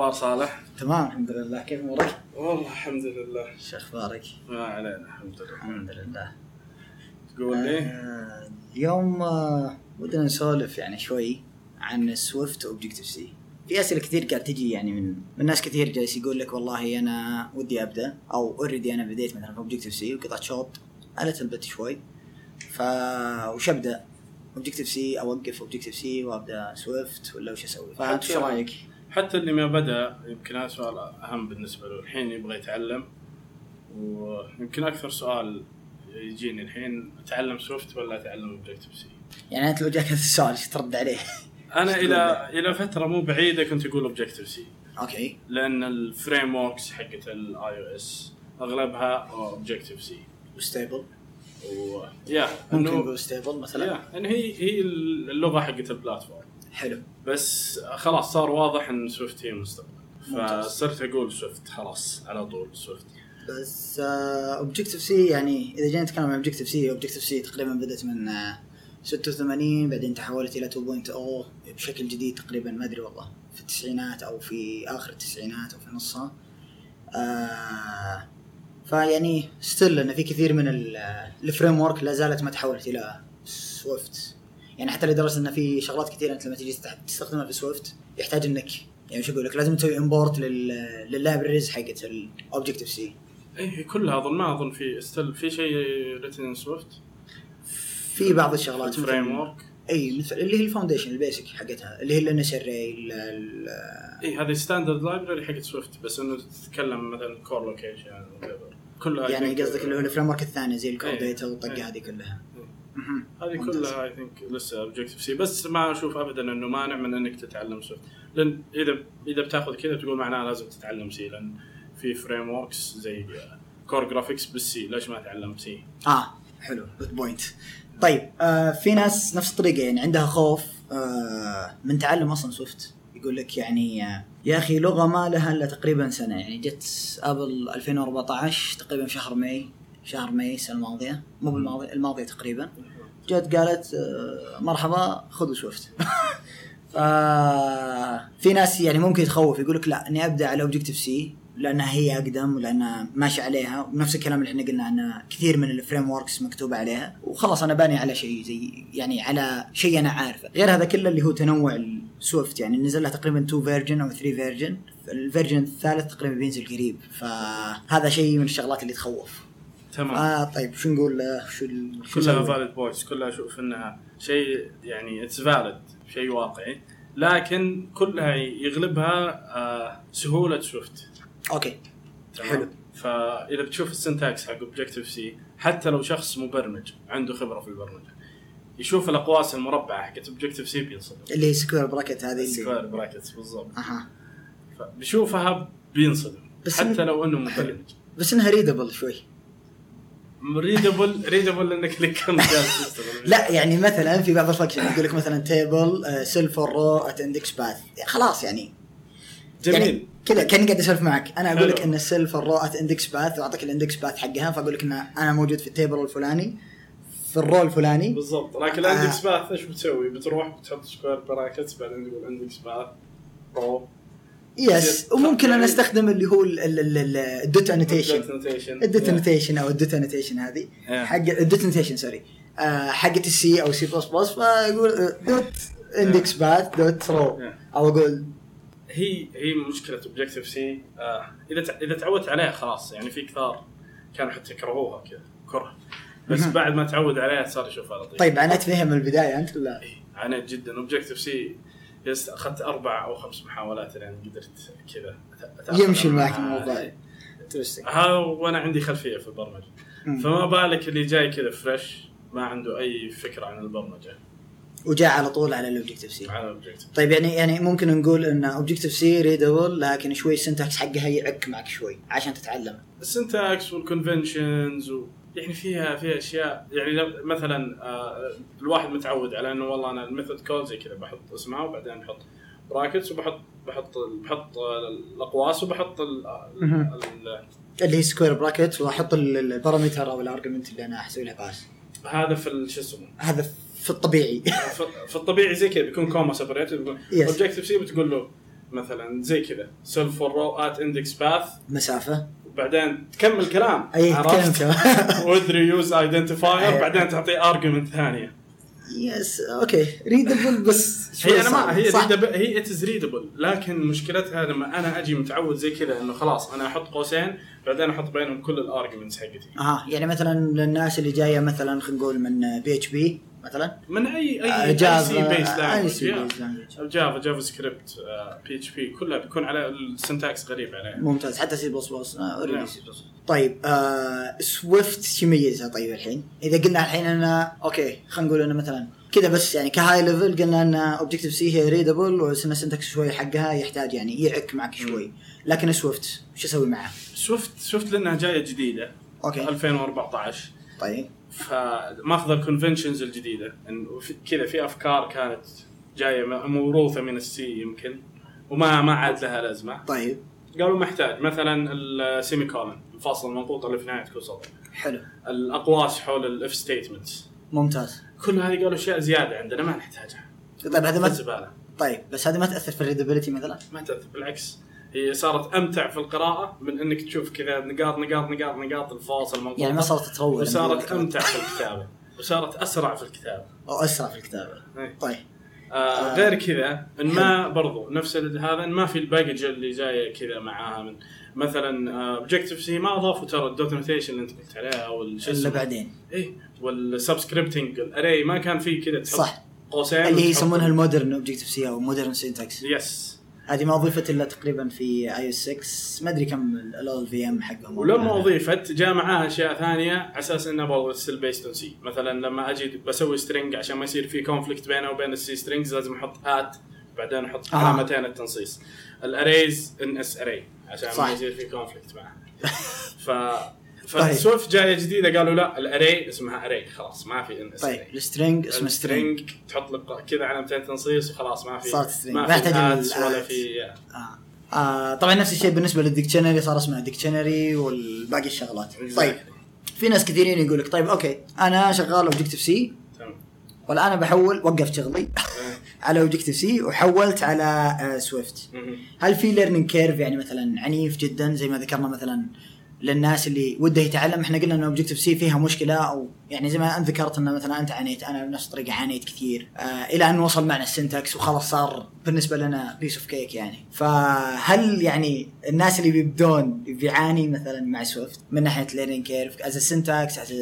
أخبار صالح؟ تمام الحمد لله كيف أمورك؟ والله الحمد لله شو أخبارك؟ ما علينا الحمد لله الحمد لله تقول لي؟ آه اليوم آه ودنا نسولف يعني شوي عن Swift Objective-C في أسئلة كثير قاعد تجي يعني من من ناس كثير جالس يقول لك والله أنا ودي أبدأ أو already أنا بديت مثلا في Objective-C وقطعت شوط على تلبت شوي ف وش أبدأ؟ Objective-C أوقف Objective-C وأبدأ Swift ولا وش أسوي؟ فأنت شو رأيك؟ حتى اللي ما بدأ يمكن هذا سؤال أهم بالنسبة له. الحين يبغى يتعلم ويمكن أكثر سؤال يجيني الحين أتعلم Swift ولا أتعلم Objective-C؟ يعني أنت لو جاك هذا السؤال إيش ترد عليه؟ أنا إلى إلى فترة مو بعيدة كنت أقول Objective-C أوكي. لأن ال frameworks حقت ال iOS أغلبها Objective-C و stable. و يا ممكن stable مثلا. يا يعني هي هي اللغة حقت ال platform حلو. بس خلاص صار واضح إن Swift هي المستقبل. فصرت أقول Swift خلاص على طول Swift. بس Objective-C يعني إذا جينا نتكلم عن Objective-C Objective-C تقريبا بدأت من آه، 86 بعدين تحولت إلى 2.0 بشكل جديد تقريبا ما أدري والله في التسعينات أو في آخر التسعينات أو في نصها. آه فيعني still انه في كثير من ال- ال framework لا زالت ما تحولت إلى Swift يعني حتى لدرجة إن في شغلات كثيرة أنت لما تست- تستخدمها في Swift يحتاج انك يعني شو أقول لك لازم تسوي import لل libraries حقت ال Objective-C اي كلها اظن ما أظن في still في شيء written Swift في بعض الشغلات framework اي مثل اللي هي ال Foundation ال basic حقتها اللي هي ال NSArray اي هذه standard library حقت Swift بس إنه تتكلم مثلا Core Location كلها يعني قصدك اللي هو ال framework الثاني زي ال Core إيه. Data والطقة إيه. هذه كلها إيه. هذه. كلها I think لسه Objective-C بس ما أشوف ابدا إنه مانع من إنك تتعلم Swift لأن اذا إذا بتاخذ كذا تقول معناها لازم تتعلم C لأن في frameworks زي Core Graphics بال C ليش ما تعلم C؟ آه حلو. Good point طيب آه في ناس نفس الطريقة يعني عندها خوف آه من تعلم أصلا Swift يقول لك يعني آه يا أخي لغة ما لها إلا تقريبا سنة. يعني جت Apple 2014 تقريبا شهر ماي شهر ماي السنة الماضية. مو بالماضي الماضية تقريبا. جت قالت آه، مرحبا خذوا سويفت ف في ناس يعني ممكن يتخوف يقول لك لا إني أبدأ على Objective-C لأنها هي أقدم ولأنها ماشي عليها. ونفس الكلام اللي إحنا قلنا عنه كثير من ال frameworks مكتوبه عليها. وخلاص أنا باني على شيء زي يعني على شيء أنا عارفه. غير هذا كله اللي هو تنوع ال Swift يعني نزل لها تقريبا 2 version أو 3 version ال version الثالث تقريبا بينزل قريب. فهذا شيء من الشغلات اللي تخوف. تمام. آه طيب شو نقول شو كلها؟ Valid points كلها أشوف إنها شيء يعني it's valid شيء واقعي. لكن كلها يغلبها آه سهولة Swift أوكي. تمام؟ حلو. فإذا بتشوف ال syntax حق Objective-C حتى لو شخص مبرمج عنده خبرة في البرمجة يشوف الأقواس المربعة حقت Objective-C بينصدم. اللي هي square bracket هذه اللي square brackets بالضبط. أها. فبيشوفها بينصدم حتى لو إنه. مبرمج. بس إنها readable شوي. readable readable إنك لك كم جالس تستخدم لا يعني مثلا في بعض ال function يقول لك مثلا table cell for row at index path خلاص يعني. جميل. يعني كذا كأني قاعد أسولف معك. أنا أقول لك. إن ال cell for row at index path وأعطيك ال index path حقها فأقول لك إن أنا موجود في ال table الفلاني في ال row الفلاني. بالضبط. لكن آه. ال index path إيش بتسوي؟ بتروح بتحط square brackets بعدين تقول index path row Yes. وممكن أنا أستخدم اللي هو ال dot notation ال dot notation أو ال dot notation هذه. حق ال dot notation sorry آه، حقت ال C أو C++ فاقول dot index path dot row. أو أقول هي هي مشكلة Objective-C آه إذا تع- إذا تعودت عليها خلاص يعني في كثار كانوا حتى يكرهوها كذا كره. بس. بعد ما تعود عليها صار يشوفها لطيف. طيب عانيت فيها من البداية أنت ولا؟ إيه، عانيت جدا. Objective-C yes أخذت أربع أو خمس محاولات لين قدرت كذا يمشي معك مع- الموضوع Interesting. ها وأنا عندي خلفية في البرمجة. فما بالك اللي جاي كذا fresh ما عنده أي فكرة عن البرمجة. وجاء على طول على ال Objective-C على Objective طيب يعني يعني ممكن نقول إن Objective-C readable لكن شوي ال syntax حقها يعك معك شوي عشان تتعلم. ال syntax وال conventions و... يعني فيها فيها أشياء. يعني لو- مثلا آه الواحد متعود على إنه والله أنا ال method code زي كذا بحط اسمها وبعدين بحط brackets وبحط بحط بحط الأقواس وبحط ال مهم. ال اللي هي square bracket وأحط ال- ال parameter أو ال argument اللي أنا أسوي له pass هذا في شو اسمه هذا في الطبيعي. في- الطبيعي زي كذا بيكون comma separate Yes. Objective-C بتقول له مثلا زي كذا self for row at index path مسافة. وبعدين تكمل كلام. اي عرفت؟ تكلم with reuse identifier. بعدين تعطيه argument ثانية. yes أوكي readable بس هي أنا. ما هي readable- هي it's readable لكن مشكلتها لما أنا أجي متعود زي كذا إنه خلاص أنا أحط قوسين بعدين أحط بينهم كل ال arguments حقتي. أها يعني مثلا للناس اللي جاية مثلا خلينا نقول من PHP مثلا؟ من اي آه، أي جافا سي بيس أي C base جافا JavaScript PHP كلها بيكون على ال syntax غريب عليها ممتاز حتى سي بلس بلس أوريدي. سي بلس طيب آه سويفت شو يميزها طيب الحين؟ إذا قلنا الحين انه أوكي خلينا نقول انه مثلا كذا بس يعني ك high level قلنا أن Objective-C هي readable وسنة syntax شوي حقها يحتاج يعني يعك معك شوي. لكن سويفت شو أسوي معه؟ سويفت سويفت لأنها جاية جديدة. أوكي. 2014 طيب. فماخذ ال conventions الجديدة. انه كذا في أفكار كانت جاية موروثة من ال C يمكن وما ما عاد لها لازمة. طيب. قالوا محتاج. مثلا ال semicolon الفاصل المنقوط اللي في نهاية كل سطر حلو. الأقواس حول ال if statements ممتاز. كل هذه قالوا أشياء زيادة عندنا ما نحتاجها. طيب هذا ما طيب بس هذه ما تأثر في ال readability مثلا؟ ما تأثر بالعكس. هي صارت أمتع في القراءة من إنك تشوف كذا نقاط نقاط نقاط نقاط الفاصل المنقوط يعني ما صارت تطول وصارت أمتع في الكتابة. وصارت أسرع في الكتابة. أو أسرع في الكتابة. إيه. طيب. آه غير كذا إن ما برضو نفس هذا إن ما في ال package اللي جاية كذا معاها من مثلا Objective-C ما أضافوا ترى ال dot notation اللي أنت قلت عليها أو إلا. بعدين. إيه. وال subscripting ال array ما كان في كذا صح. قوسين اللي يسمونها المودرن اوبجكتيف سي أو modern syntax yes هذه ما اضيفت إلا تقريبا في iOS 6 ما أدري كم ال VM حقهم. ولما اضيفت جاء معاها أشياء ثانية على أساس انها برضه still based on C مثلا لما أجي بسوي string عشان ما يصير في conflict بينه وبين ال C strings لازم أحط at بعدين أحط آه. علامتين التنصيص. ال arrays NSArray عشان صح. ما يصير في conflict معها ف طيب. ف Swift جاية جديدة قالوا لا ال array اسمها array خلاص ما في NS طيب ال string اسمه string تحط لك كذا علامتين تنصيص وخلاص ما في صارت string. ما يحتاج ولا. في آه. آه طبعا نفس الشيء بالنسبة لل dictionary صار اسمه dictionary والباقي الشغلات طيب في ناس كثيرين يقول لك طيب أوكي أنا شغال Objective-C والان بحول وقفت شغلي على Objective-C وحولت على آه Swift مهم. هل في learning curve يعني مثلا عنيف جدا زي ما ذكرنا مثلا للناس اللي وده يتعلم. إحنا قلنا ان Objective-C فيها مشكلة أو يعني زي ما أنت ذكرت ان مثلا أنت عانيت أنا بنفس الطريقة عانيت كثير آه إلى أن وصل معنا ال syntax وخلاص صار بالنسبة لنا piece of cake يعني. فهل يعني الناس اللي بيبدون بيعاني مثلا مع Swift من ناحية learning curve as syntax as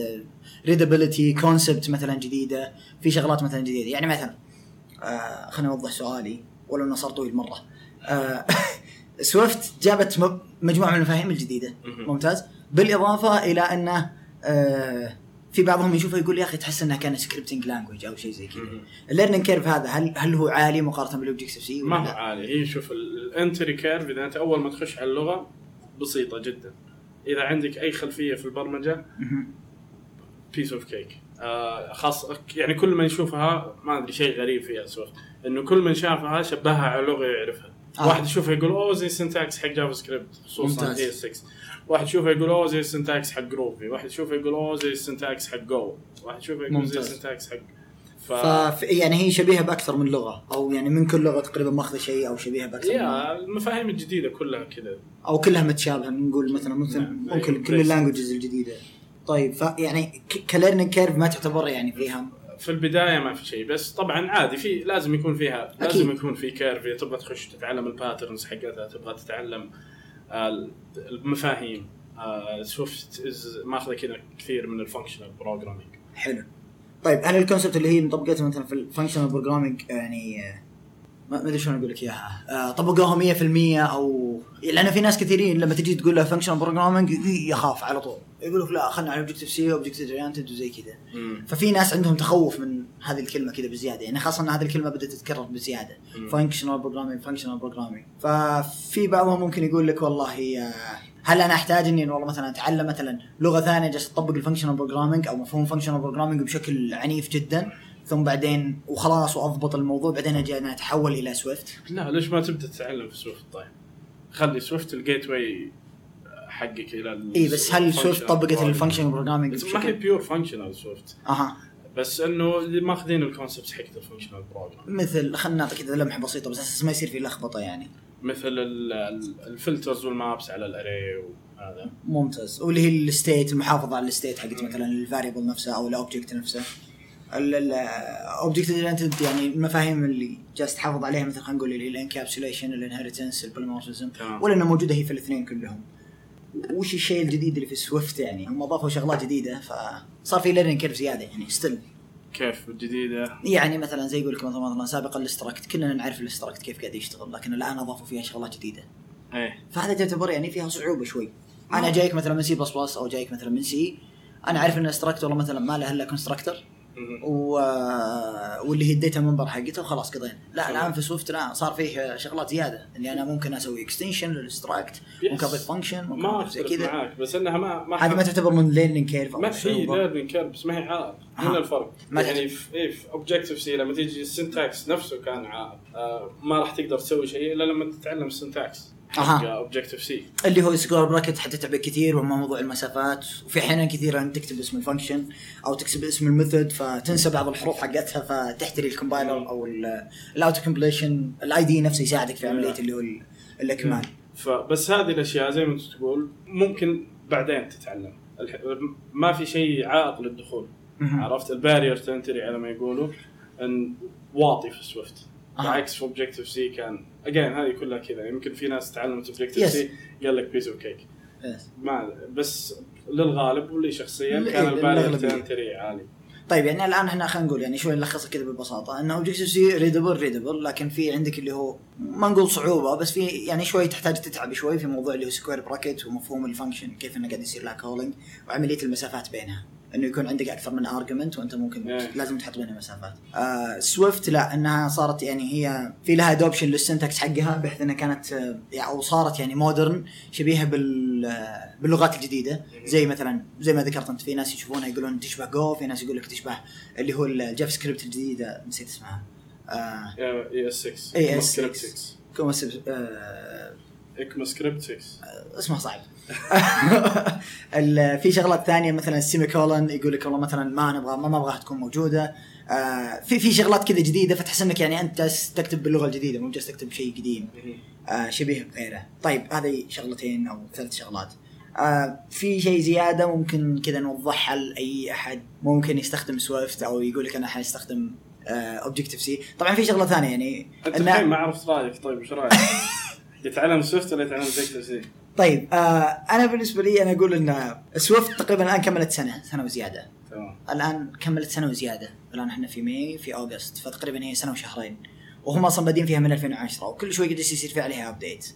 readability concept مثلا جديدة؟ في شغلات مثلا جديدة. يعني مثلا آه خليني أوضح سؤالي ولو إنه صار طويل مرة. آه Swift جابت مجموعة من المفاهيم الجديدة. ممتاز. بالإضافة إلى أنه آه في بعضهم يشوفه يقول يا أخي تحس انها كان scripting language أو شيء زي كذا. ال learning curve هذا هل هل هو عالي مقارنة بال Objective-C ما هو عالي. هي شوف ال entry curve إذا أنت أول ما تخش على اللغة بسيطة جدا. إذا عندك أي خلفية في البرمجة piece of cake خاص يعني كل من يشوفها ما أدري شيء غريب فيها Swift. إنه كل من شافها شبهها على لغة يعرفها. آه. واحد يشوفها يقول أوه زي ال syntax حق JavaScript خصوصا. ES6 واحد يشوفه يقول أوه زي ال syntax حق Groovy واحد يشوفه يقول أوه زي ال syntax حق Go واحد يشوفه يقول زي ممتاز. ال syntax حق ف... ف يعني هي شبيهة بأكثر من لغة أو يعني من كل لغة تقريبا ماخذة شيء أو شبيهة بأكثر من يا المفاهيم الجديدة كلها كذا أو كلها متشابهة نقول مثلا مثلا نعم. ممكن أي كل. ال languages الجديدة طيب فيعني ك learning curve ما تعتبر يعني فيها في البداية ما في شيء بس طبعا عادي في لازم يكون فيها أكيد. لازم يكون في curve تبغى تخش تتعلم ال patterns حقتها تبغى تتعلم آه، المفاهيم Swift ماخذة كذا كثير من ال functional programming حلو طيب هل ال concept اللي هي مطبقتها مثلا في ال functional programming يعني آه، ما أدري شلون أقول لك إياها. آه، طبقوها 100% أو لأن في ناس كثيرين لما تجي تقول له functional programming يخاف على طول. يقول لك لا خلنا على Objective-C objective oriented وزي كذا. ففي ناس عندهم تخوف من هذه الكلمة كذا بزيادة. يعني خاصة إن هذه الكلمة بدأت تتكرر بزيادة. functional programming functional programming ففي بعضهم ممكن يقول لك والله آه، هل أنا أحتاج إني والله مثلا أتعلم مثلا لغة ثانية جالس تطبق ال functional programming أو مفهوم functional programming بشكل عنيف جدا؟ ثم بعدين وخلاص وأضبط الموضوع بعدين أجي أنا أتحول إلى Swift. لا ليش ما تبدأ تتعلم في Swift؟ طيب؟ خلي Swift ال gateway حقك إلى ال- اي بس هل Swift طبقت. ال functional programming ما هي pure functional Swift. أها. بس إنه اللي ماخذين ال concept حقت الفانكشنال بروجرام مثل خلينا نعطي كذا لمحة بسيطة بس أساس ما يصير في لخبطة يعني. مثل ال- ال- ال filters وال maps على ال array وهذا. ممتاز. واللي هي ال state المحافظة على ال state حقت مثلا ال variable نفسه أو ال object نفسه ال object oriented يعني المفاهيم اللي جالس تحافظ عليها مثل خلينا نقول ال encapsulation ال inheritance ال polymorphism تمام. ولا انها موجودة هي في الاثنين كلهم. وش الشيء الجديد اللي في سويفت يعني؟ هم أضافوا شغلات جديدة فصار في learning curve زيادة يعني still كيف الجديده يعني مثلا زي يقول لك مثلا مثلا سابقا ال struct كلنا نعرف ال struct كيف قاعد يشتغل لكن الآن أضافوا فيها شغلات جديدة. إيه. فهذا تعتبر يعني فيها صعوبة شوي. أنا جايك مثلا من C بلس بلس أو جايك مثلا من سي أنا عارف إن ال struct والله مثلا ما له إلا constructor. و... واللي هي ال data member حقته وخلاص قضينا. لا الآن في سويفت لا صار فيه شغلات زيادة. اني أنا ممكن أسوي extension لل struct. ممكن أضيف function ما زي كذا. معاك بس إنها ما ما هذه ما تعتبر من learning curve ما هي learning curve بس ما هي عائق هنا آه. الفرق. ما يعني في في Objective-C لما تيجي ال syntax نفسه كان عائق آه ما راح تقدر تسوي شيء إلا لما تتعلم ال syntax. حق Objective-C اللي هو square bracket حتى تعبئ كثير وهم موضوع المسافات. وفي أحيانا كثيره انت تكتب اسم ال function أو تكتب اسم ال method فتنسى بعض الحروف حقتها فتحتري ال compiler أو ال auto completion ال IDE نفسه يساعدك في عملية اللي هو ال- الإكمال. فبس هذه الأشياء زي ما أنت تقول ممكن بعدين تتعلم. ما في شيء عائق للدخول. عرفت؟ ال barrier to entry على ما يقولوا ان واطي في سويفت. بعكس في Objective-C كان again هذه كلها كذا يمكن في ناس تعلمت Objective Yes. C قال لك piece of cake. ما بس للغالب واللي شخصيا كان للأغلبية. to entry عالي طيب يعني الآن إحنا خلينا نقول يعني شوي نلخصها كذا ببساطة انه Objective-C readable readable لكن في عندك اللي هو ما نقول صعوبة بس في يعني شوي تحتاج تتعب شوي في موضوع اللي هو square bracket ومفهوم ال function كيف إنه قاعد يصير لها calling وعملية المسافات بينها انه يكون عندك أكثر من argument وانت ممكن إيه. لازم تحط بينها مسافات. آه سويفت لا إنها صارت يعني هي في لها adoption لل syntax حقها بحيث إنها كانت آه، يعني أو صارت يعني modern شبيهة بال آه، باللغات الجديدة زي مثلا زي ما ذكرت أنت في ناس يشوفونها يقولون تشبه جو في ناس يقول لك تشبه اللي هو ال JavaScript الجديدة نسيت اسمها آه ES 6 ES6. script 6 ECMA سب- آه ECMAScript 6 اسمها صعب في شغلات ثانية مثلا ال semicolon يقول لك والله مثلا ما نبغى ما نبغاها تكون موجودة. آه في في شغلات كذا جديدة فتحس إنك يعني أنت تكتب باللغة الجديدة مو جالس تكتب شيء قديم. آه شبيه بغيره. طيب هذه شغلتين أو ثلاث شغلات. آه في شيء زيادة ممكن كذا نوضحها لأي أحد؟ ممكن يستخدم سويفت أو يقول لك أنا حيستخدم Objective-C طبعا في شغلة ثانية يعني. أنت الحين ما عرفت رأيك طيب إيش رأيك؟ يتعلم سويفت ولا يتعلم اوبجكتيف سي؟ طيب آه أنا بالنسبة لي أنا أقول إن سويفت تقريبا الآن كملت سنة سنة وزيادة. تمام. الآن كملت سنة وزيادة. الآن إحنا في May في August فتقريبا هي سنة وشهرين. وهم أصلا بادين فيها من 2010 وكل شوي قد يصير فيها عليها update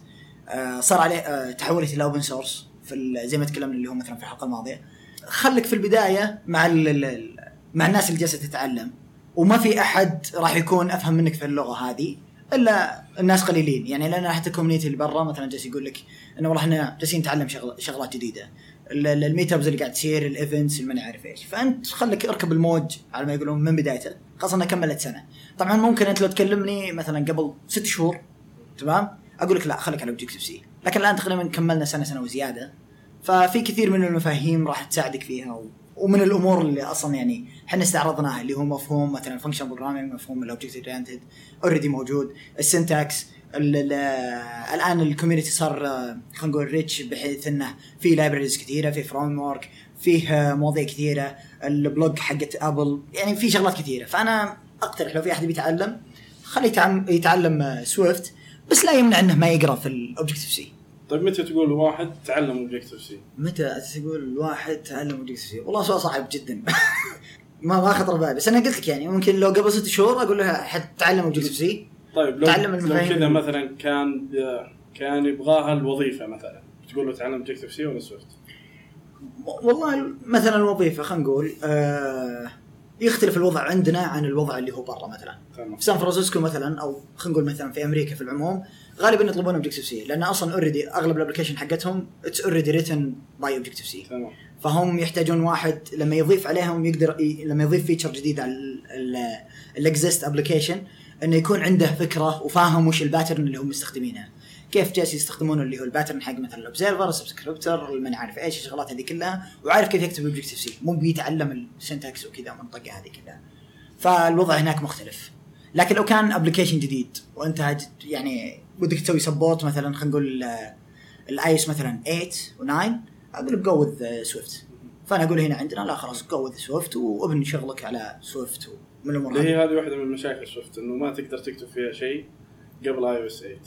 آه صار عليه آه تحولت إلى open source في زي ما تكلمنا اللي هو مثلا في الحلقة الماضية. خليك في البداية مع ال مع الناس اللي جالسة تتعلم. وما في أحد راح يكون أفهم منك في اللغة هذه. إلا الناس قليلين. يعني لأن حتى ال community اللي برا مثلا جالس يقول لك إنه والله إحنا جالسين نتعلم شغل شغلات جديدة. ال- ال- ال meetups اللي قاعد تصير ال events اللي ما عارف إيش. فأنت خليك اركب الموج على ما يقولون من بدايته. خاصه انها كملت سنة. طبعا ممكن أنت لو تكلمني مثلا قبل ست شهور تمام؟ أقول لك لا خليك على Objective-C لكن الآن تقريبا كملنا سنة سنة وزيادة. ففي كثير من المفاهيم راح تساعدك فيها. ومن الأمور اللي أصلا يعني إحنا استعرضناها اللي هو مفهوم مثلا function programming مفهوم ال object oriented already موجود ال syntax ال- ال- الآن ال community صار آه، خلينا نقول rich بحيث إنه في libraries كثيرة في framework فيه آه، مواضيع كثيرة ال blog حقت Apple يعني في شغلات كثيرة. فأنا أقترح لو في أحد بيتعلم خليه يتعلم, يتعلم آه، سويفت بس لا يمنع إنه ما يقرأ في ال Objective-C طيب متى تقول واحد تعلم Objective-C؟ متى تقول الواحد تعلم Objective-C والله سؤال صعب جدا ما ما خطر بالي بس أنا قلت لك يعني ممكن لو قبل ست شهور أقول له حتتعلم Objective-C طيب لو تعلم لو. كذا مثلا كان كان يبغاها الوظيفة مثلا تقول له تعلم Objective-C ولا سويفت؟ والله مثلا الوظيفة خلينا نقول آه يختلف الوضع عندنا عن الوضع اللي هو برا مثلا في سان فرانسيسكو مثلا أو خلينا نقول مثلا في أمريكا في العموم غالبا يطلبون Objective-C لأن أصلا already أغلب ال application حقتهم it's already written by Objective-C تمام. فهم يحتاجون واحد لما يضيف عليهم يقدر ي... لما يضيف feature جديد على ال exist application إنه يكون عنده فكرة وفاهم وش ال pattern اللي هم مستخدمينها كيف جالس يستخدمون اللي هو ال pattern حق مثلا ال observer ال subscriber ما عارف إيش الشغلات هذه كلها وعارف كيف يكتب Objective-C مو بيتعلم ال syntax وكذا المنطقة هذه كلها. فالوضع هناك مختلف. لكن لو كان application جديد وانت يعني ودك تسوي support مثلا خلينا نقول ال iOS مثلا 8 و9 أقول go with Swift فأنا أقول هنا عندنا لا خلاص go with Swift وابني شغلك على سويفت ومن الأمور اللي هي هذه واحدة من مشاكل سويفت إنه ما تقدر تكتب فيها شيء قبل iOS 8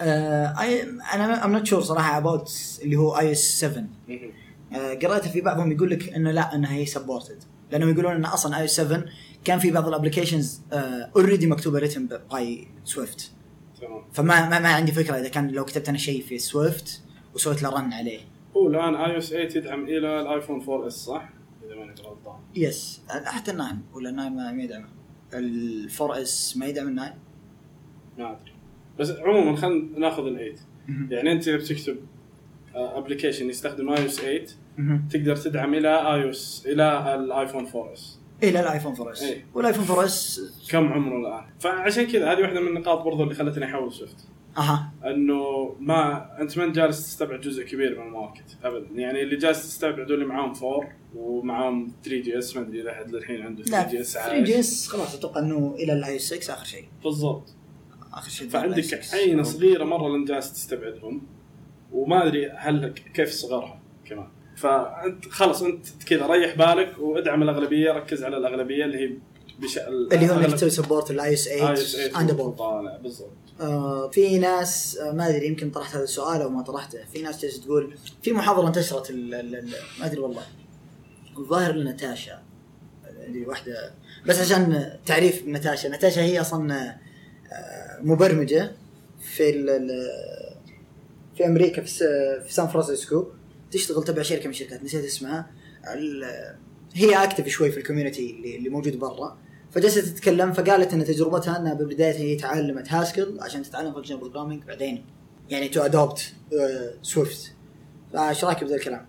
آه I- أنا I'm not sure صراحة about اللي هو iOS 7 مهم. آه، قرأت في بعضهم يقول لك إنه لا إنها هي supported لأنهم يقولون إن أصلا اي 7 كان في بعض ال applications already مكتوبة written by Swift تمام. فما ما, ما عندي فكرة إذا كان لو كتبت أنا شيء في سويفت وسويت له run عليه. هو الآن iOS 8 يدعم إلى الايفون 4S صح؟ إذا ماني غلطان. yes حتى ال nine ولا ال nine ما يدعمه. ال 4 S ما يدعم ال nine ما أدري. بس عموما خلينا ناخذ ال 8 يعني أنت اذا بتكتب application يستخدم iOS 8 مهم. تقدر تدعم إلى iOS إلى ال iPhone 4 S إلى ال iPhone 4 S إيه. وال iPhone 4 S كم عمره الآن؟ فعشان كذا هذه واحدة من النقاط برضو اللي خلتني أحول Swift أها. إنه ما أنت ما جالس تستبعد جزء كبير من ال market؟ ابدا. يعني اللي جالس تستبعد اللي معاهم 4 ومعاهم 3 GS ما أدري إذا أحد للحين عنده 3 لا GS 3 G S خلاص أتوقع إنه إلى ال iOS 6 آخر شيء. بالضبط. آخر شيء فعندك عينة صغيرة مرة اللي جالس تستبعدهم وما أدري هل كيف صغرها كمان. فأنت خلاص أنت كذا ريح بالك وادعم الأغلبية ركز على الأغلبية اللي هي بش... اللي هو انك تسوي support ال iOS 8 and above طالع بالضبط. آه في ناس آه ما أدري يمكن طرحت هذا السؤال أو ما طرحته. في ناس جالسه تقول في محاضرة انتشرت ما أدري والله. الظاهر لناتاشا اللي واحدة بس عشان تعريف ناتاشا ناتاشا هي أصلا آه، مبرمجة في في أمريكا في سان فرانسيسكو. تشتغل تبع شركة من الشركات. نسيت اسمها. هي active شوي في ال community اللي, موجود برا. فجلست تتكلم فقالت إن تجربتها إنها بالبدايه هي تعلمت Haskell عشان تتعلم function programming بعدين يعني to adopt Swift فايش رأيك بذا الكلام؟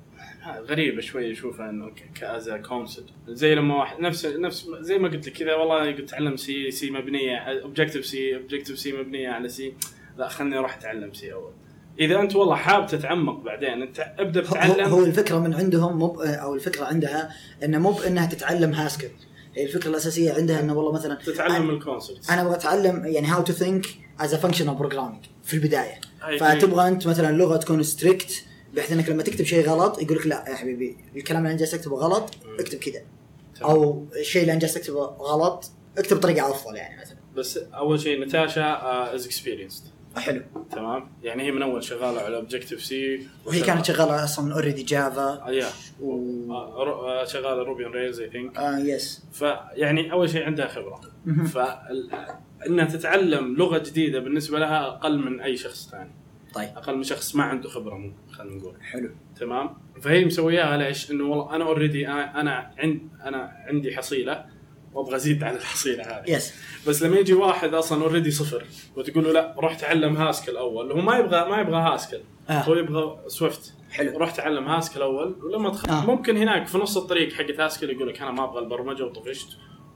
غريبة شوي أشوفها إنه ك as concept زي لما واحد نفس نفس زي ما قلت لك كذا والله قلت اتعلم C C مبنية Objective-C Objective-C مبنية على C لا خلني أروح أتعلم C أول. إذا أنت والله حاب تتعمق بعدين أنت أبدأ هو, بتعلم. هو الفكرة من عندهم مو أو الفكرة عندها إنه مو بانها تتعلم Haskell هي الفكرة الأساسية عندها إنه والله مثلا تتعلم ال concept أنا أبغى أتعلم يعني how to think as a functional programming في البداية. فتبغى أنت مثلا لغة تكون strict بحيث إنك لما تكتب شيء غلط يقول لك لا يا حبيبي الكلام اللي أنا جالس أكتبه غلط اكتب كذا. أو الشيء اللي أنا جالس أكتبه غلط اكتب بطريقة أفضل يعني مثلا. بس أول شيء نتاشا is experienced حلو. تمام. يعني هي من أول شغالة على Objective-C وهي كانت شغالة أصلا already Java yeah و آه، آه، شغالة Ruby on Rails I think آه yes فيعني أول شيء عندها خبرة. مهم. فانها تتعلم لغة جديدة بالنسبة لها أقل من أي شخص ثاني. طيب. أقل من شخص ما عنده خبرة مو خلينا نقول. حلو. تمام. فهي مسوياها ليش؟ إنه والله أنا already أنا أنا عند أنا عندي حصيلة. وابغى أزيد على الحصيلة هذه. yes بس لما يجي واحد أصلا already صفر وتقول له لا روح تعلم Haskell أول. هو ما يبغى ما يبغى Haskell آه. هو يبغى Swift حلو. روح تعلم Haskell أول ولما تخ... آه. ممكن هناك في نص الطريق حقت Haskell يقول لك أنا ما أبغى البرمجة وطفشت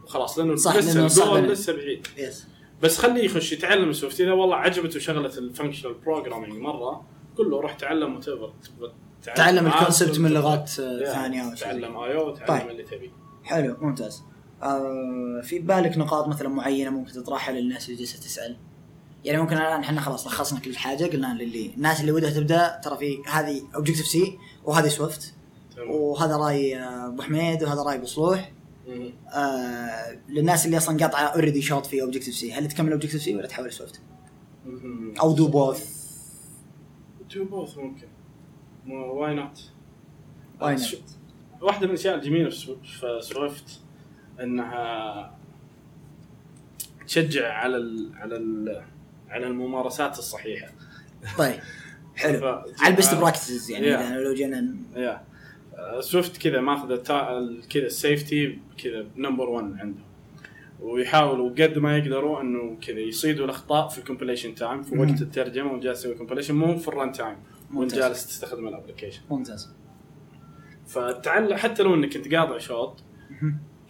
وخلاص لأنه صح، لسه الجول. لسه بعيد. yes بس خليه يخش يتعلم Swift إذا والله عجبته شغلة ال functional programming مرة قل له روح تعلم وات تعلم Haskell، ال concept من لغات ثانية أو تعلم اي أو تعلم طيب. اللي تبي. حلو ممتاز. في بالك نقاط مثلا معينة ممكن تطرحها للناس اللي جالسة تسأل؟ يعني ممكن الآن إحنا خلاص لخصنا كل حاجة قلنا للي الناس اللي ودها تبدأ ترى في هذه Objective-C وهذه Swift. وهذا رأي آه، أبو حميد وهذا رأي أبو صلوح. آه للناس اللي أصلا قاطعة already شوط في Objective-C هل تكمل Objective-C ولا تحول Swift. أو do both do both ممكن. why not why not واحدة من الأشياء الجميلة في Swift إنها تشجع على ال على ال على الممارسات الصحيحة. طيب حلو. على ال best practices يعني Yeah. لو جينا yeah Swift كذا ماخذ كذا ال safety كذا number 1 عندهم. ويحاولوا قد ما يقدروا إنه كذا يصيدوا الأخطاء في ال compilation time في. وقت الترجمة وانت جالس تسوي compilation مو في ال run time وانت. جالس تستخدم ال application ممتاز. فتعلم حتى لو إنك انت قاطع شوط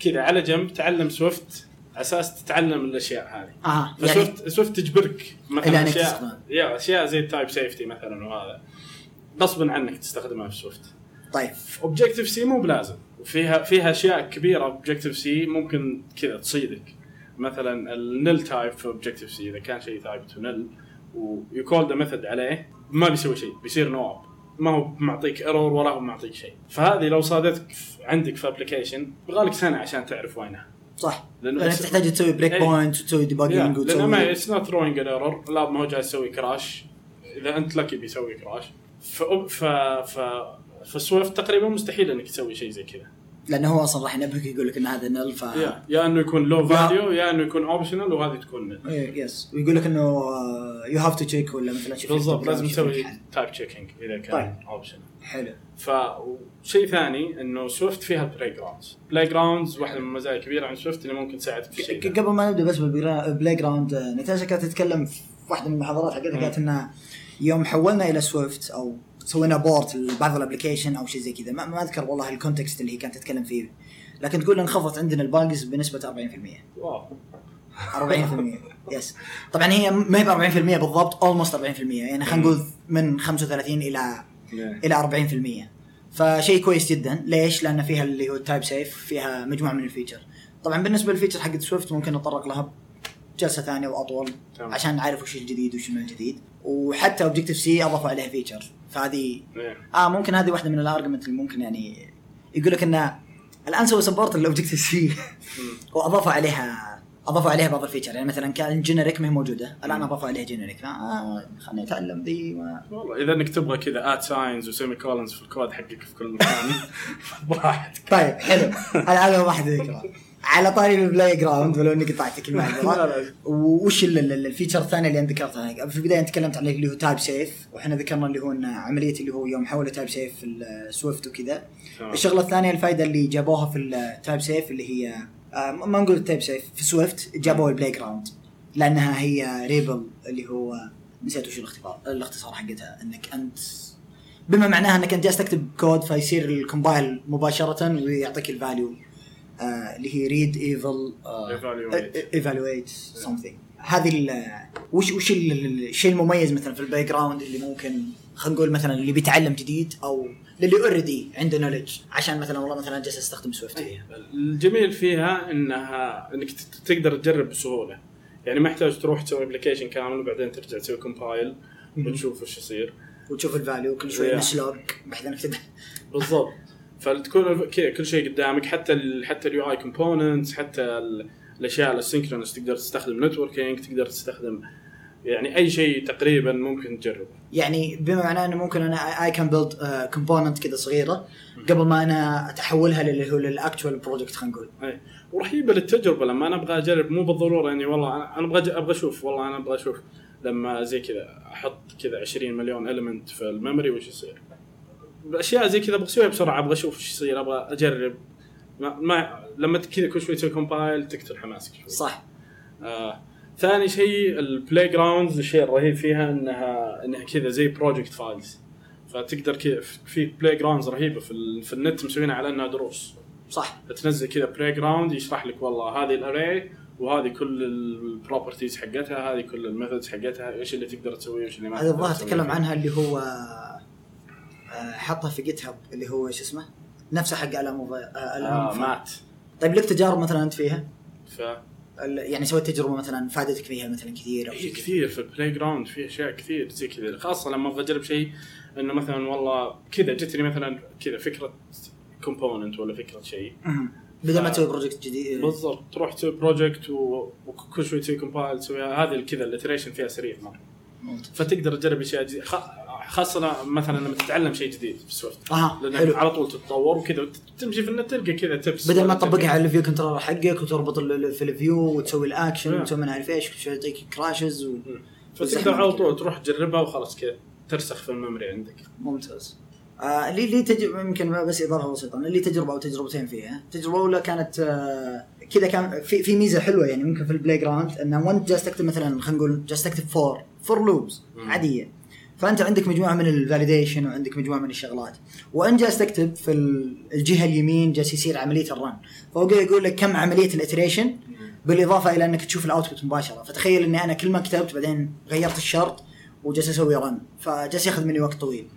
كذا على جنب تعلم Swift على أساس تتعلم الأشياء هذه. آه يعني ف Swift Swift تجبرك مثلا اشياء. yeah أشياء زي ال type safety مثلا وهذا. غصبا عنك تستخدمها في Swift. طيب. في Objective-C مو بلازم. وفيها فيها أشياء كبيرة Objective-C ممكن كذا تصيدك. مثلا ال nil type في Objective-C إذا كان شيء ثابت و nil وي call the method عليه ما بيسوي شيء بيصير no op ما هو معطيك error ولا هو معطيك شيء. فهذه لو صادتك عندك في application يبغالك سنة عشان تعرف وينها. صح. لأنه لأنك بس- تحتاج تسوي break إيه. point وتسوي debugging لأنه ما وتسوي it's not throwing an error لا ما هو جالس يسوي crash إذا أنت lucky بيسوي crash ف ف ف ف Swift تقريبا مستحيل إنك تسوي شيء زي كذا. لأنه هو أصلا راح ينبهك يقول لك إن هذا nil ف يا يا إنه يكون له value يا إنه يكون optional وهذه تكون. إيه، yes ويقول لك إنه you have to check ولا مثلا شوف بالضبط لازم تسوي. type checking إذا كان طيب. optional حلو فشيء ثاني إنه Swift فيها ال playgrounds playgrounds واحدة من المزايا الكبيره عن Swift انه ممكن تساعدك في الشيء. قبل ما نبدأ بس بال playground آه، نتاشا كانت تتكلم في واحدة من المحاضرات حقتها. قالت انها يوم حولنا إلى Swift أو سوينا port لبعض ال application أو شيء زي كذا. ما, ما أذكر والله ال context اللي هي كانت تتكلم فيه. لكن تقول انخفضت عندنا ال bugs بنسبة 40% wow. 40% yes طبعا هي ما هي ب 40% بالضبط almost 40% يعني خلينا نقول من 35 إلى إلى 40% فشيء كويس جدا. ليش؟ لأن فيها اللي هو ال type safe فيها مجموعة من ال feature. طبعا بالنسبة لل feature حق Swift ممكن نتطرق لها جلسة ثانية وأطول تمام. عشان نعرف وش الجديد وش ما الجديد. وحتى Objective-C أضافوا عليها feature فهذه إيه. آه ممكن هذه واحدة من ال argument اللي ممكن يعني يقول لك إن الآن سووا support ال Objective-C. وأضافوا عليها أضافوا عليها بعض ال feature يعني مثلا كان generic ما هي موجودة. الآن أضافوا عليها generic آه خليني أتعلم ذي ما والله إذا إنك تبغى كذا at signs و semicolons في الكود حقك في كل مكان براحتك طيب حلو. هذا هذا واحد ذكرى على طاري ال playground ولو إني قطعتك لا. وش ال- ال- ال feature الثانية اللي أنا ذكرتها؟ في البداية تكلمت عن اللي هو type safe وإحنا ذكرنا اللي هو عملية اللي هو يوم حولوا type safe في ال Swift وكذا. تمام. الشغلة الثانية الفائده اللي جابوها في ال type safe اللي هي آه، ما نقول ال type safe في Swift جابوا ال playground لأنها هي REPL اللي هو نسيت وش الاختصار الاختصار حقتها. إنك أنت بما معناها إنك أنت جالس تكتب كود فيصير ال compile مباشرة ويعطيك ال value آه اللي هي ريد ايفل Evaluate. ايفالويت سمثينج هذه ال- وش وش ال- ال- الشيء المميز مثلا في ال playground اللي ممكن خلينا نقول مثلا اللي بيتعلم جديد أو اللي already عنده knowledge عشان مثلا والله مثلا جالس أستخدم Swift فيها الجميل فيها إنها إنك ت- تقدر تجرب بسهولة. يعني ما يحتاج تروح تسوي application كامل وبعدين ترجع تسوي compile وتشوف وش يصير. وتشوف ال value كل شوي. نسلوج بحيث انك بالضبط. فتكون كل شيء قدامك حتى ال حتى ال UI components حتى ال- الأشياء ال asynchronous تقدر تستخدم networking تقدر تستخدم يعني أي شيء تقريبا ممكن تجربه. يعني بما معناه إنه ممكن أنا I can build component كذا صغيرة قبل ما أنا أتحولها للي هو لل actual project خلينا نقول. اي ورهيبة للتجربة لما أنا أبغى أجرب مو بالضرورة إني والله أنا أبغى أبغى أشوف والله أنا أبغى أشوف لما زي كذا أحط كذا 20 مليون element في ال memory وش يصير. اشياء زي كذا أبغى اسويها بسرعة أبغى أشوف وش يصير أبغى أجرب. ما, ما لما كذا كل شوي تسوي compile تقتل حماسك شوي. صح. آه ثاني شيء ال playgrounds الشيء الرهيب فيها انها إنها كذا زي project files فتقدر كذا في playgrounds رهيبة في, ال- في النت مسوينها على إنها دروس. صح. فتنزل كذا playground يشرح لك والله هذه ال array وهذه كل ال properties حقتها هذه كل ال methods حقتها إيش اللي تقدر تسويه وايش اللي ما هذا الظاهر. تكلم عنها اللي هو حطها في GitHub اللي هو شو اسمه نفسه حق الام آه مات طيب لك تجارب مثلا أنت فيها؟ ف ال- يعني سويت تجربة مثلا فادتك فيها مثلا كثير أو هي شيء؟ كثير في ال playground في أشياء كثير زي كذا خاصة لما أبغى أجرب شيء إنه مثلا والله كذا جتني مثلا كذا فكرة component ولا فكرة شيء. بدل ما تسوي بروجكت جديد بالضبط تروح تسوي project. وكل شوي تسوي compile تسويها هذه كذا ال iteration فيها سريع مرة ممتاز. فتقدر تجرب أشياء جديدة خ... خاصة مثلا لما تتعلم شيء جديد في Swift أها لأنك حلو. على طول تتطور وكذا تمشي في النت تلقى كذا تبس بدل ما تطبقها على ال view controller حقك وتربط في ال view وتسوي الاكشن نعم. وتسوي ما نعرف إيش يعطيك crashes و... فتقدر على طول تروح تجربها وخلاص كذا ترسخ في ال memory عندك. ممتاز. آه لي لي تجربه يمكن بس إضافة بسيطة. لي تجربة أو تجربتين فيها. التجربه الاولى كانت آه كذا كان في في ميزة حلوة يعني ممكن في ال playground انه وانت جالس تكتب مثلا خلينا نقول جالس تكتب for for loops. عادية. فأنت عندك مجموعة من ال validation وعندك مجموعة من الشغلات. وانت جالس تكتب في ال- الجهة اليمين جالس يصير عملية ال run. قاعد يقول لك كم عملية ال iteration؟ بالإضافة إلى أنك تشوف ال output مباشرة. فتخيل إني أنا كل ما كتبت بعدين غيرت الشرط وجالس أسوي run فجالس ياخذ مني وقت طويل.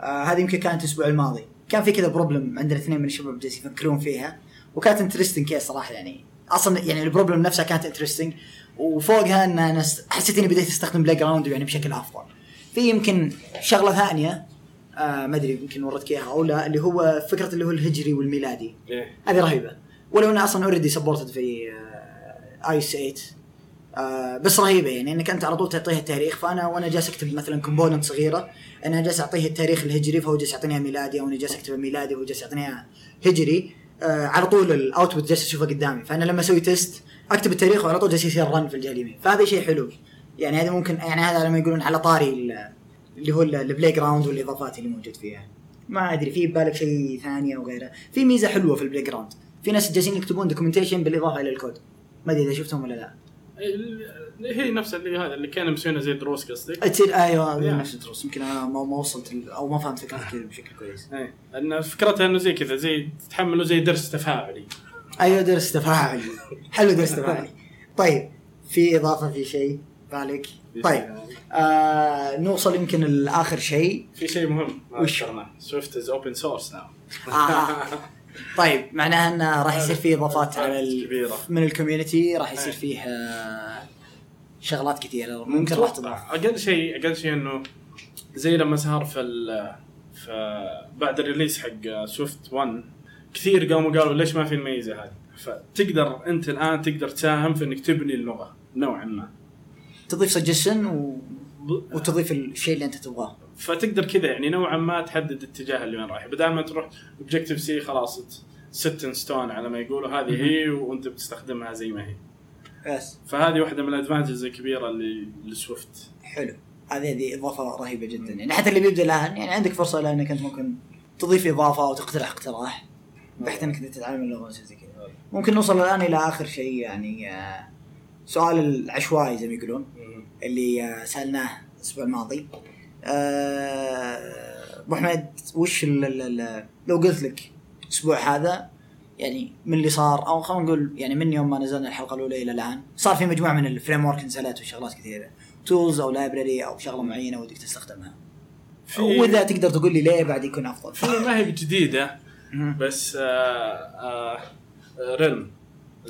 آه هذه يمكن كانت الأسبوع الماضي. كان في كذا problem عندنا اثنين من الشباب جالسين يفكرون فيها. وكانت interesting case صراحة يعني. أصلا يعني ال problem نفسها كانت interesting وفوقها أن أنا حسيت إني بديت أستخدم playground يعني بشكل أفضل. في يمكن شغلة ثانية آه ما أدري يمكن وريتك إياها أو لا اللي هو فكرة اللي هو الهجري والميلادي. إيه. هذه رهيبة. ولو انها أصلا already supported في آه، iOS 8 آه بس رهيبة يعني إنك أنت على طول تعطيها التاريخ. فأنا وأنا جالس أكتب مثلا component صغيرة أنا جالس أعطيه التاريخ الهجري فهو جالس يعطيني ميلادي أو أنا جالس أكتبه ميلادي وهو جالس يعطيني هجري. آه على طول ال output جالس أشوفه قدامي. فأنا لما أسوي test أكتب التاريخ وعلى طول جالس يصير run في الجهة اليمين. فهذا شيء حلو. يعني هذا ممكن يعني هذا لما يقولون على طاري ال- اللي هو ال- ال playground والإضافات اللي موجود فيها. ما أدري في ببالك شيء ثاني أو غيره؟ في ميزة حلوة في ال playground في ناس جالسين يكتبون documentation بالإضافة إلى الكود. ما أدري إذا شفتهم ولا لا. هي نفس اللي هذا اللي كانوا مسوينها زي دروس قصدك؟ تصير أيوه yeah. نفس الدروس. يمكن أنا ما ما وصلت أو ما فهمت فكرتك كذا بشكل كويس. إيه. ان فكرتها إنه زي كذا زي تحمله زي درس تفاعلي. أيوه درس تفاعلي. حلو درس تفاعلي. طيب في إضافة في شيء؟ بالك طيب آه نوصل يمكن لآخر شيء. في شيء مهم. وش؟ Swift is open source now آه. طيب معناها إنه راح يصير فيه إضافات على ال... كبيرة. من ال community راح يصير أي. فيه آه، شغلات كثيرة. ممكن راح تضاف. أقل شيء أقل شيء إنه زي لما صار في ال في بعد ال release حق Swift 1 كثير قاموا قالوا ليش ما في الميزة هذه؟ فتقدر أنت الآن تقدر تساهم في إنك تبني اللغة نوعا ما. تضيف سجشن و... وتضيف الشيء اللي أنت تبغاه. فتقدر كذا يعني نوعا ما تحدد اتجاه اللي وين رايح. بدل ما تروح Objective-C خلاص set in stone على ما يقولوا هذه هي وأنت بتستخدمها زي ما هي. بس فهذه واحدة من ال advantages الكبيرة اللي ل Swift. حلو. هذه هذه إضافة رهيبة جدا. يعني حتى اللي بيبدأ الان يعني عندك فرصة لأنك أنت ممكن تضيف إضافة أو تقترح اقتراح بحيث إنك تتعلم اللغة زي كذا. ممكن نوصل الآن إلى آخر شيء يعني آه، سؤال العشوائي زي ما يقولون. اللي آه، سألناه الأسبوع الماضي. آه، ابو حميد وش لو قلت لك الأسبوع هذا يعني من اللي صار؟ أو خلينا نقول يعني من يوم ما نزلنا الحلقة الأولى إلى الآن صار في مجموعة من ال framework نزلت وشغلات كثيرة. tools أو library أو شغلة معينة ودك تستخدمها. وإذا تقدر تقول لي ليه بعد يكون أفضل؟ في ما هي بجديده مم. بس آه آه Realm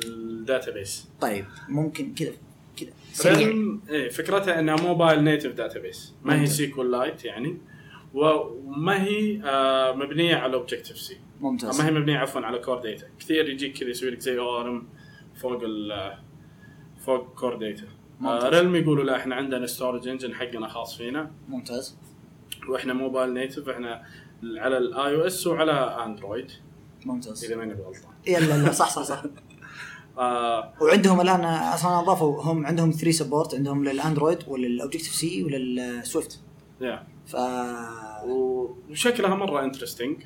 ال database طيب ممكن كذا. كذا Realm إيه فكرتها إنها mobile native database ما هي. SQLite يعني. وما هي آه مبنية على Objective-C ممتاز. ما هي مبنية عفوا على Core Data كثير يجيك كذا يسوي لك زي ORM فوق ال فوق Core Data ممتاز. آه Realm يقولوا لا إحنا عندنا storage engine حقنا خاص فينا. ممتاز. وإحنا mobile native إحنا على ال iOS وعلى Android ممتاز. إذا ماني غلطان يلا لا صح صح صح. آه وعندهم الآن أصلا اضافوا هم عندهم 3 support عندهم لل Android ولل Objective-C ولل Swift. يا ف وشكلها مرة interesting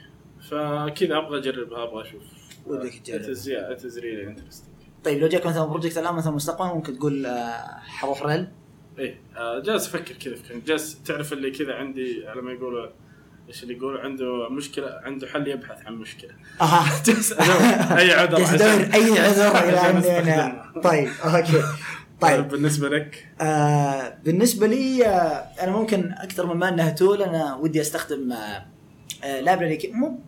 فكذا أبغى أجربها أبغى أشوف. ودك تجرب. it is really interesting طيب لو جاك مثلا project الآن مثلا مستقبلا ممكن تقول آه، حروح Realm؟ إيه آه جالس أفكر كذا. جالس تعرف اللي كذا عندي على ما يقولوا إيش اللي يقولوا عنده مشكلة عنده حل يبحث عن مشكلة. أها. أي عذر. ادور أي عذر إلى عندي أنا. طيب أوكي. طيب. بالنسبة لك؟ آه بالنسبة لي آه أنا ممكن أكثر مما أنها tool أنا ودي أستخدم آه آه library مو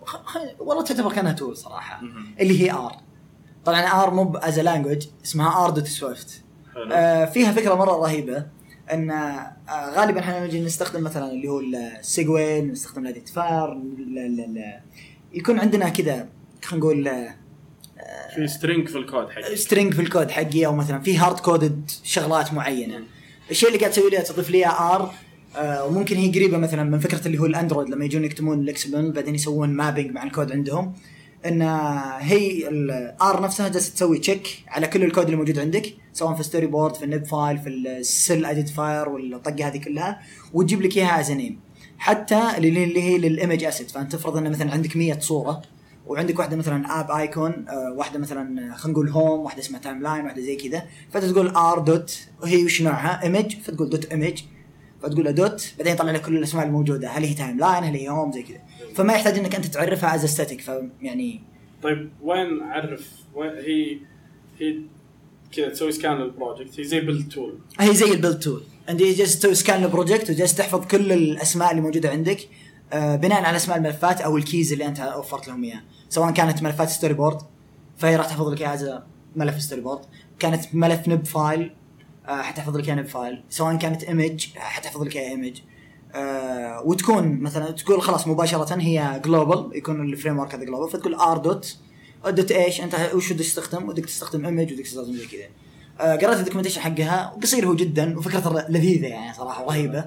والله تعتبر كأنها tool صراحة. اللي هي R طبعا R مو as language اسمها R.swift. آه فيها فكرة مرة رهيبة. ان آه غالبا إحنا نجي نستخدم مثلا اللي هو السيجوين نستخدم الاديت فار ل- ل- ل- يكون عندنا كذا خلينا نقول آه، في سترينج في الكود حقك سترينج في الكود حقي أو مثلا في هارد كودد شغلات معينة. الشيء اللي قاعد تسوي لي تضيف لي ار آه وممكن هي قريبة مثلا من فكرة اللي هو الأندرويد لما يجون يكتبون الاكسبل بعدين يسوون مابينج مع الكود عندهم. إن هي ال R نفسها جالسة تسوي check على كل الكود اللي موجود عندك سواء في storyboard في ال nib file في ال cell identifier والطقة هذه كلها وتجيب لك إياها as name حتى اللي هي لل image asset فأنت تفرض إن مثلا عندك 100 صورة وعندك واحدة مثلا app icon آه، واحدة مثلا خلينا نقول home واحدة اسمها timeline واحدة زي كذا. فانت تقول R dot وهي وش نوعها؟ image فتقول dot image فتقول له dot بعدين يطلع لك كل الأسماء الموجودة هل هي timeline هل هي home زي كذا. فما يحتاج إنك أنت تعرفها as static فيعني طيب وين أعرف وين هي هي كذا تسوي scan لل project هي زي build tool هي زي ال build tool انت جالس تسوي scan لل project وجالس تحفظ كل الأسماء اللي موجودة عندك آه، بناء على أسماء الملفات أو ال keys اللي أنت وفرت لهم إياها. سواء كانت ملفات storyboard فهي راح تحفظ لك إياها ملف storyboard كانت ملف nib file حتحفظ لك اياه nib file سواء كانت image حتحفظ لك اياه image آه وتكون مثلا تقول خلاص مباشرة هي global يكون ال framework هذا global فتقول R dot dot إيش أنت وش بدك تستخدم؟ ودك تستخدم image ودك تستخدم زي كذا. آه قرأت ال documentation حقها قصير هو جدا وفكرته لذيذة يعني صراحة رهيبة.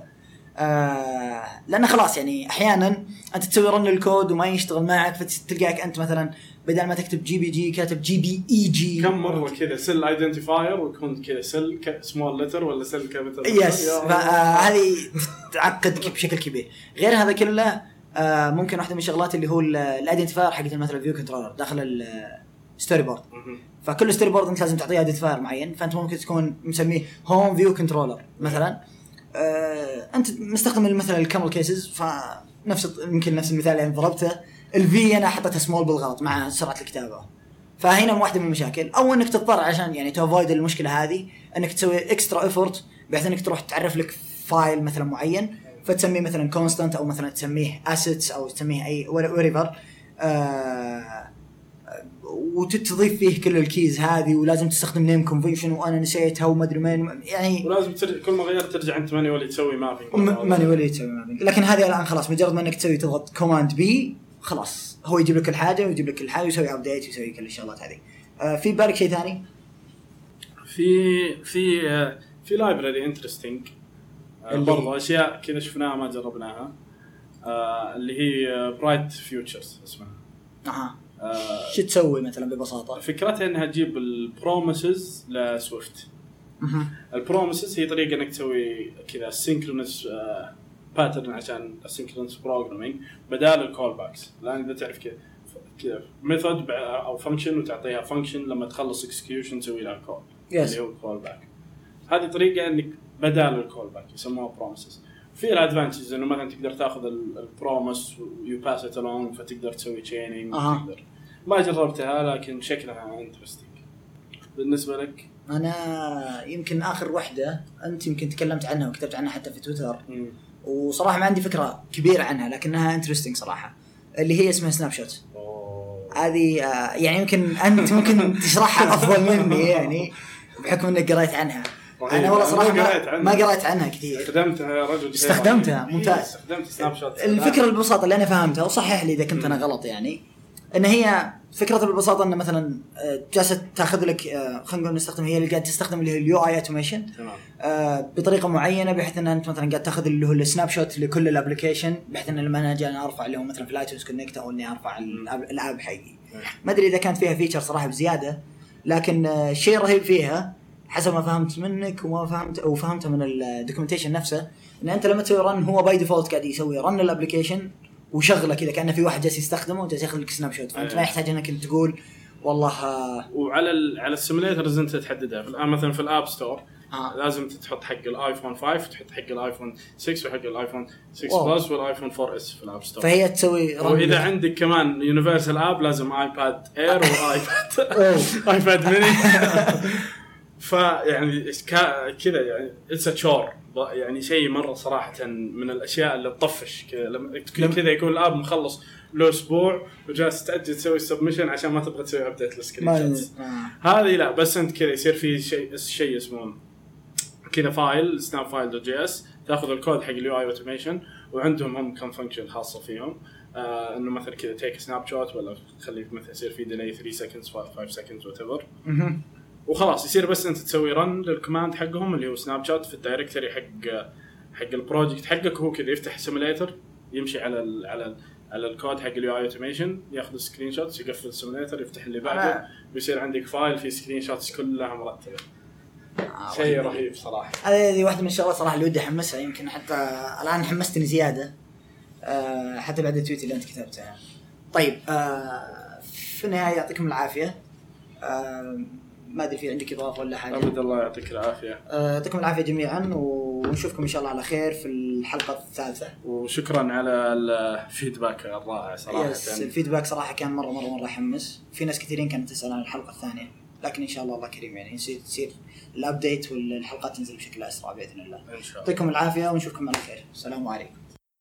آه لأنه خلاص يعني أحيانا أنت تسوي run ال code وما يشتغل معك فتلقاك أنت مثلا بدل ما تكتب JPG كاتب جي بي إي جي. كم مرة كذا cell identifier ويكون كذا cell small letter ولا cell capital yes فهذه تعقدك بشكل كبير. غير هذا كله آه ممكن واحدة من الشغلات اللي هو ال identifier حقت مثلا ال view controller داخل ال storyboard فكل storyboard أنت لازم تعطيه identifier معين فأنت ممكن تكون مسميه home view controller مثلا. أنت مستخدم مثلا ال camel cases فنفس يمكن نفس المثال اللي ضربته. ال V أنا حطيتها سمول بالغلط مع سرعة الكتابة. فهنا واحدة من المشاكل. أو إنك تضطر عشان يعني to avoid المشكلة هذه إنك تسوي extra effort بحيث إنك تروح تعرف لك file مثلا معين. فتسميه مثلا constant أو مثلا تسميه assets أو تسميه أي whatever آه وتضيف فيه كل ال keys هذه ولازم تستخدم name convention وأنا نسيتها وما أدري يعني ولازم ترجع كل ما غيرت ترجع أنت manually تسوي mapping manually تسوي mapping لكن هذه الآن خلاص مجرد ما إنك تسوي تضغط command B خلاص. هو يجيب لك الحاجة ويجيب لك الحاجة ويسوي update ويسوي كل الشغلات هذه. آه في بالك شيء ثاني؟ في في آه في library interesting آه برضو أشياء كذا شفناها ما جربناها. آه اللي هي BrightFutures اسمها. أها. آه شو تسوي مثلا ببساطة؟ فكرتها إنها تجيب ال promises ل Swift ال promises هي طريقة إنك تسوي كذا asynchronous pattern عشان ال asynchronous programming بدال ال callbacks الان إذا تعرف كذا كذا method أو function وتعطيها function لما تخلص execution تسوي لها call yes. اللي هو ال callback هذه طريقة إنك بدال ال callback يسموها promises في ال advantages إنه مثلا تقدر تاخذ ال promise و you pass it along فتقدر تسوي chaining أه. ما جربتها لكن شكلها interesting بالنسبة لك أنا يمكن آخر وحدة أنت يمكن تكلمت عنها وكتبت عنها حتى في تويتر مم. وصراحة ما عندي فكرة كبيرة عنها لكنها interesting صراحة اللي هي اسمها snapshot. هذه آه، يعني يمكن أنت ممكن تشرحها أفضل مني يعني بحكم إنك قريت عنها. أنا والله صراحة ما قريت عنها. كثير استخدمتها يا رجل استخدمتها، إيه، ممتاز. استخدمت snapshot الفكرة ببساطه اللي أنا فهمتها وصحح لي إذا كنت أنا غلط يعني إن هي فكرتها ببساطه إن مثلا آه، جالسة تأخذ لك آه، خلينا نقول نستخدم هي اللي قاعد تستخدم اللي هي ال UI Automation تمام. بطريقة معينة بحيث إن أنت مثلا قاعد تأخذ اللي هو ال snapshot لكل ال application بحيث إن لما أنا أجي أنا أرفع اللي هو مثلا في ال iTunes Connect أو إني أرفع ال app حقي. ما أدري إذا كانت فيها feature صراحة بزيادة لكن آه، الشيء الرهيب فيها حسب ما فهمت منك وما فهمت أو فهمته من ال documentation نفسه إن أنت لما تسوي run هو by default قاعد يسوي run ال application وشغله كذا كأنه في واحد جالس يستخدمه وجالس ياخذ لك snapshot فانت أيه. ما يحتاج إنك انت تقول والله وعلى ال على ال simulators انت تحددها الآن مثلا في ال App Store آه. لازم تحط حق ال iPhone 5 وتحط حق ال iPhone 6 وحق ال iPhone 6 واو. Plus وال iPhone 4S في ال App Store فهي تسوي وإذا عندك كمان universal app لازم iPad Air و iPad. iPad mini فيعني كذا يعني it's chore يعني شيء مرة صراحة من الأشياء اللي تطفش. كذا يكون ال app مخلص له أسبوع وجالس تأجل تسوي submission عشان ما تبغى تسوي update لل screenshots. هذه لا بس أنت كذا يصير في شيء شيء اسمه كذا file snap file dot JS تاخذ الكود حق ال UI Automation وعندهم هم كم function خاصة فيهم. آه إنه مثلا كذا take snapshot ولا خليك مثلا يصير في delay 3 seconds 5 seconds whatever. وخلاص يصير بس أنت تسوي run لل command حقهم اللي هو snapshot في ال directory حق حق ال project حقك هو كذا يفتح simulator يمشي على ال على ال على الكود حق ال UI Automation ياخذ screenshots يقفل ال simulator يفتح اللي بعده ويصير عندك file فيه screenshots كلها مرتبة آه، شيء رهيب. صراحة هذه واحدة من الشغلات صراحة اللي ودي أحمسها يمكن حتى الآن حمستني زيادة آه، حتى بعد ال tweet اللي أنت كتبتها. طيب آه، في النهاية يعطيكم العافية. آه، ما أدري في عندك إضافة ولا حاجة. ابد الله يعطيك العافية يعطيكم العافية جميعا ونشوفكم إن شاء الله على خير في الحلقة الثالثة. وشكرا على ال feedback الرائع صراحة yes ال feedback صراحة كان مرة مرة مرة يحمس. في ناس كثيرين كانت تسأل عن الحلقة الثانية. لكن إن شاء الله الله كريم يعني يصير تصير الابديت والحلقات تنزل بشكل أسرع بإذن الله. إن شاء الله يعطيكم العافية ونشوفكم على خير السلام عليكم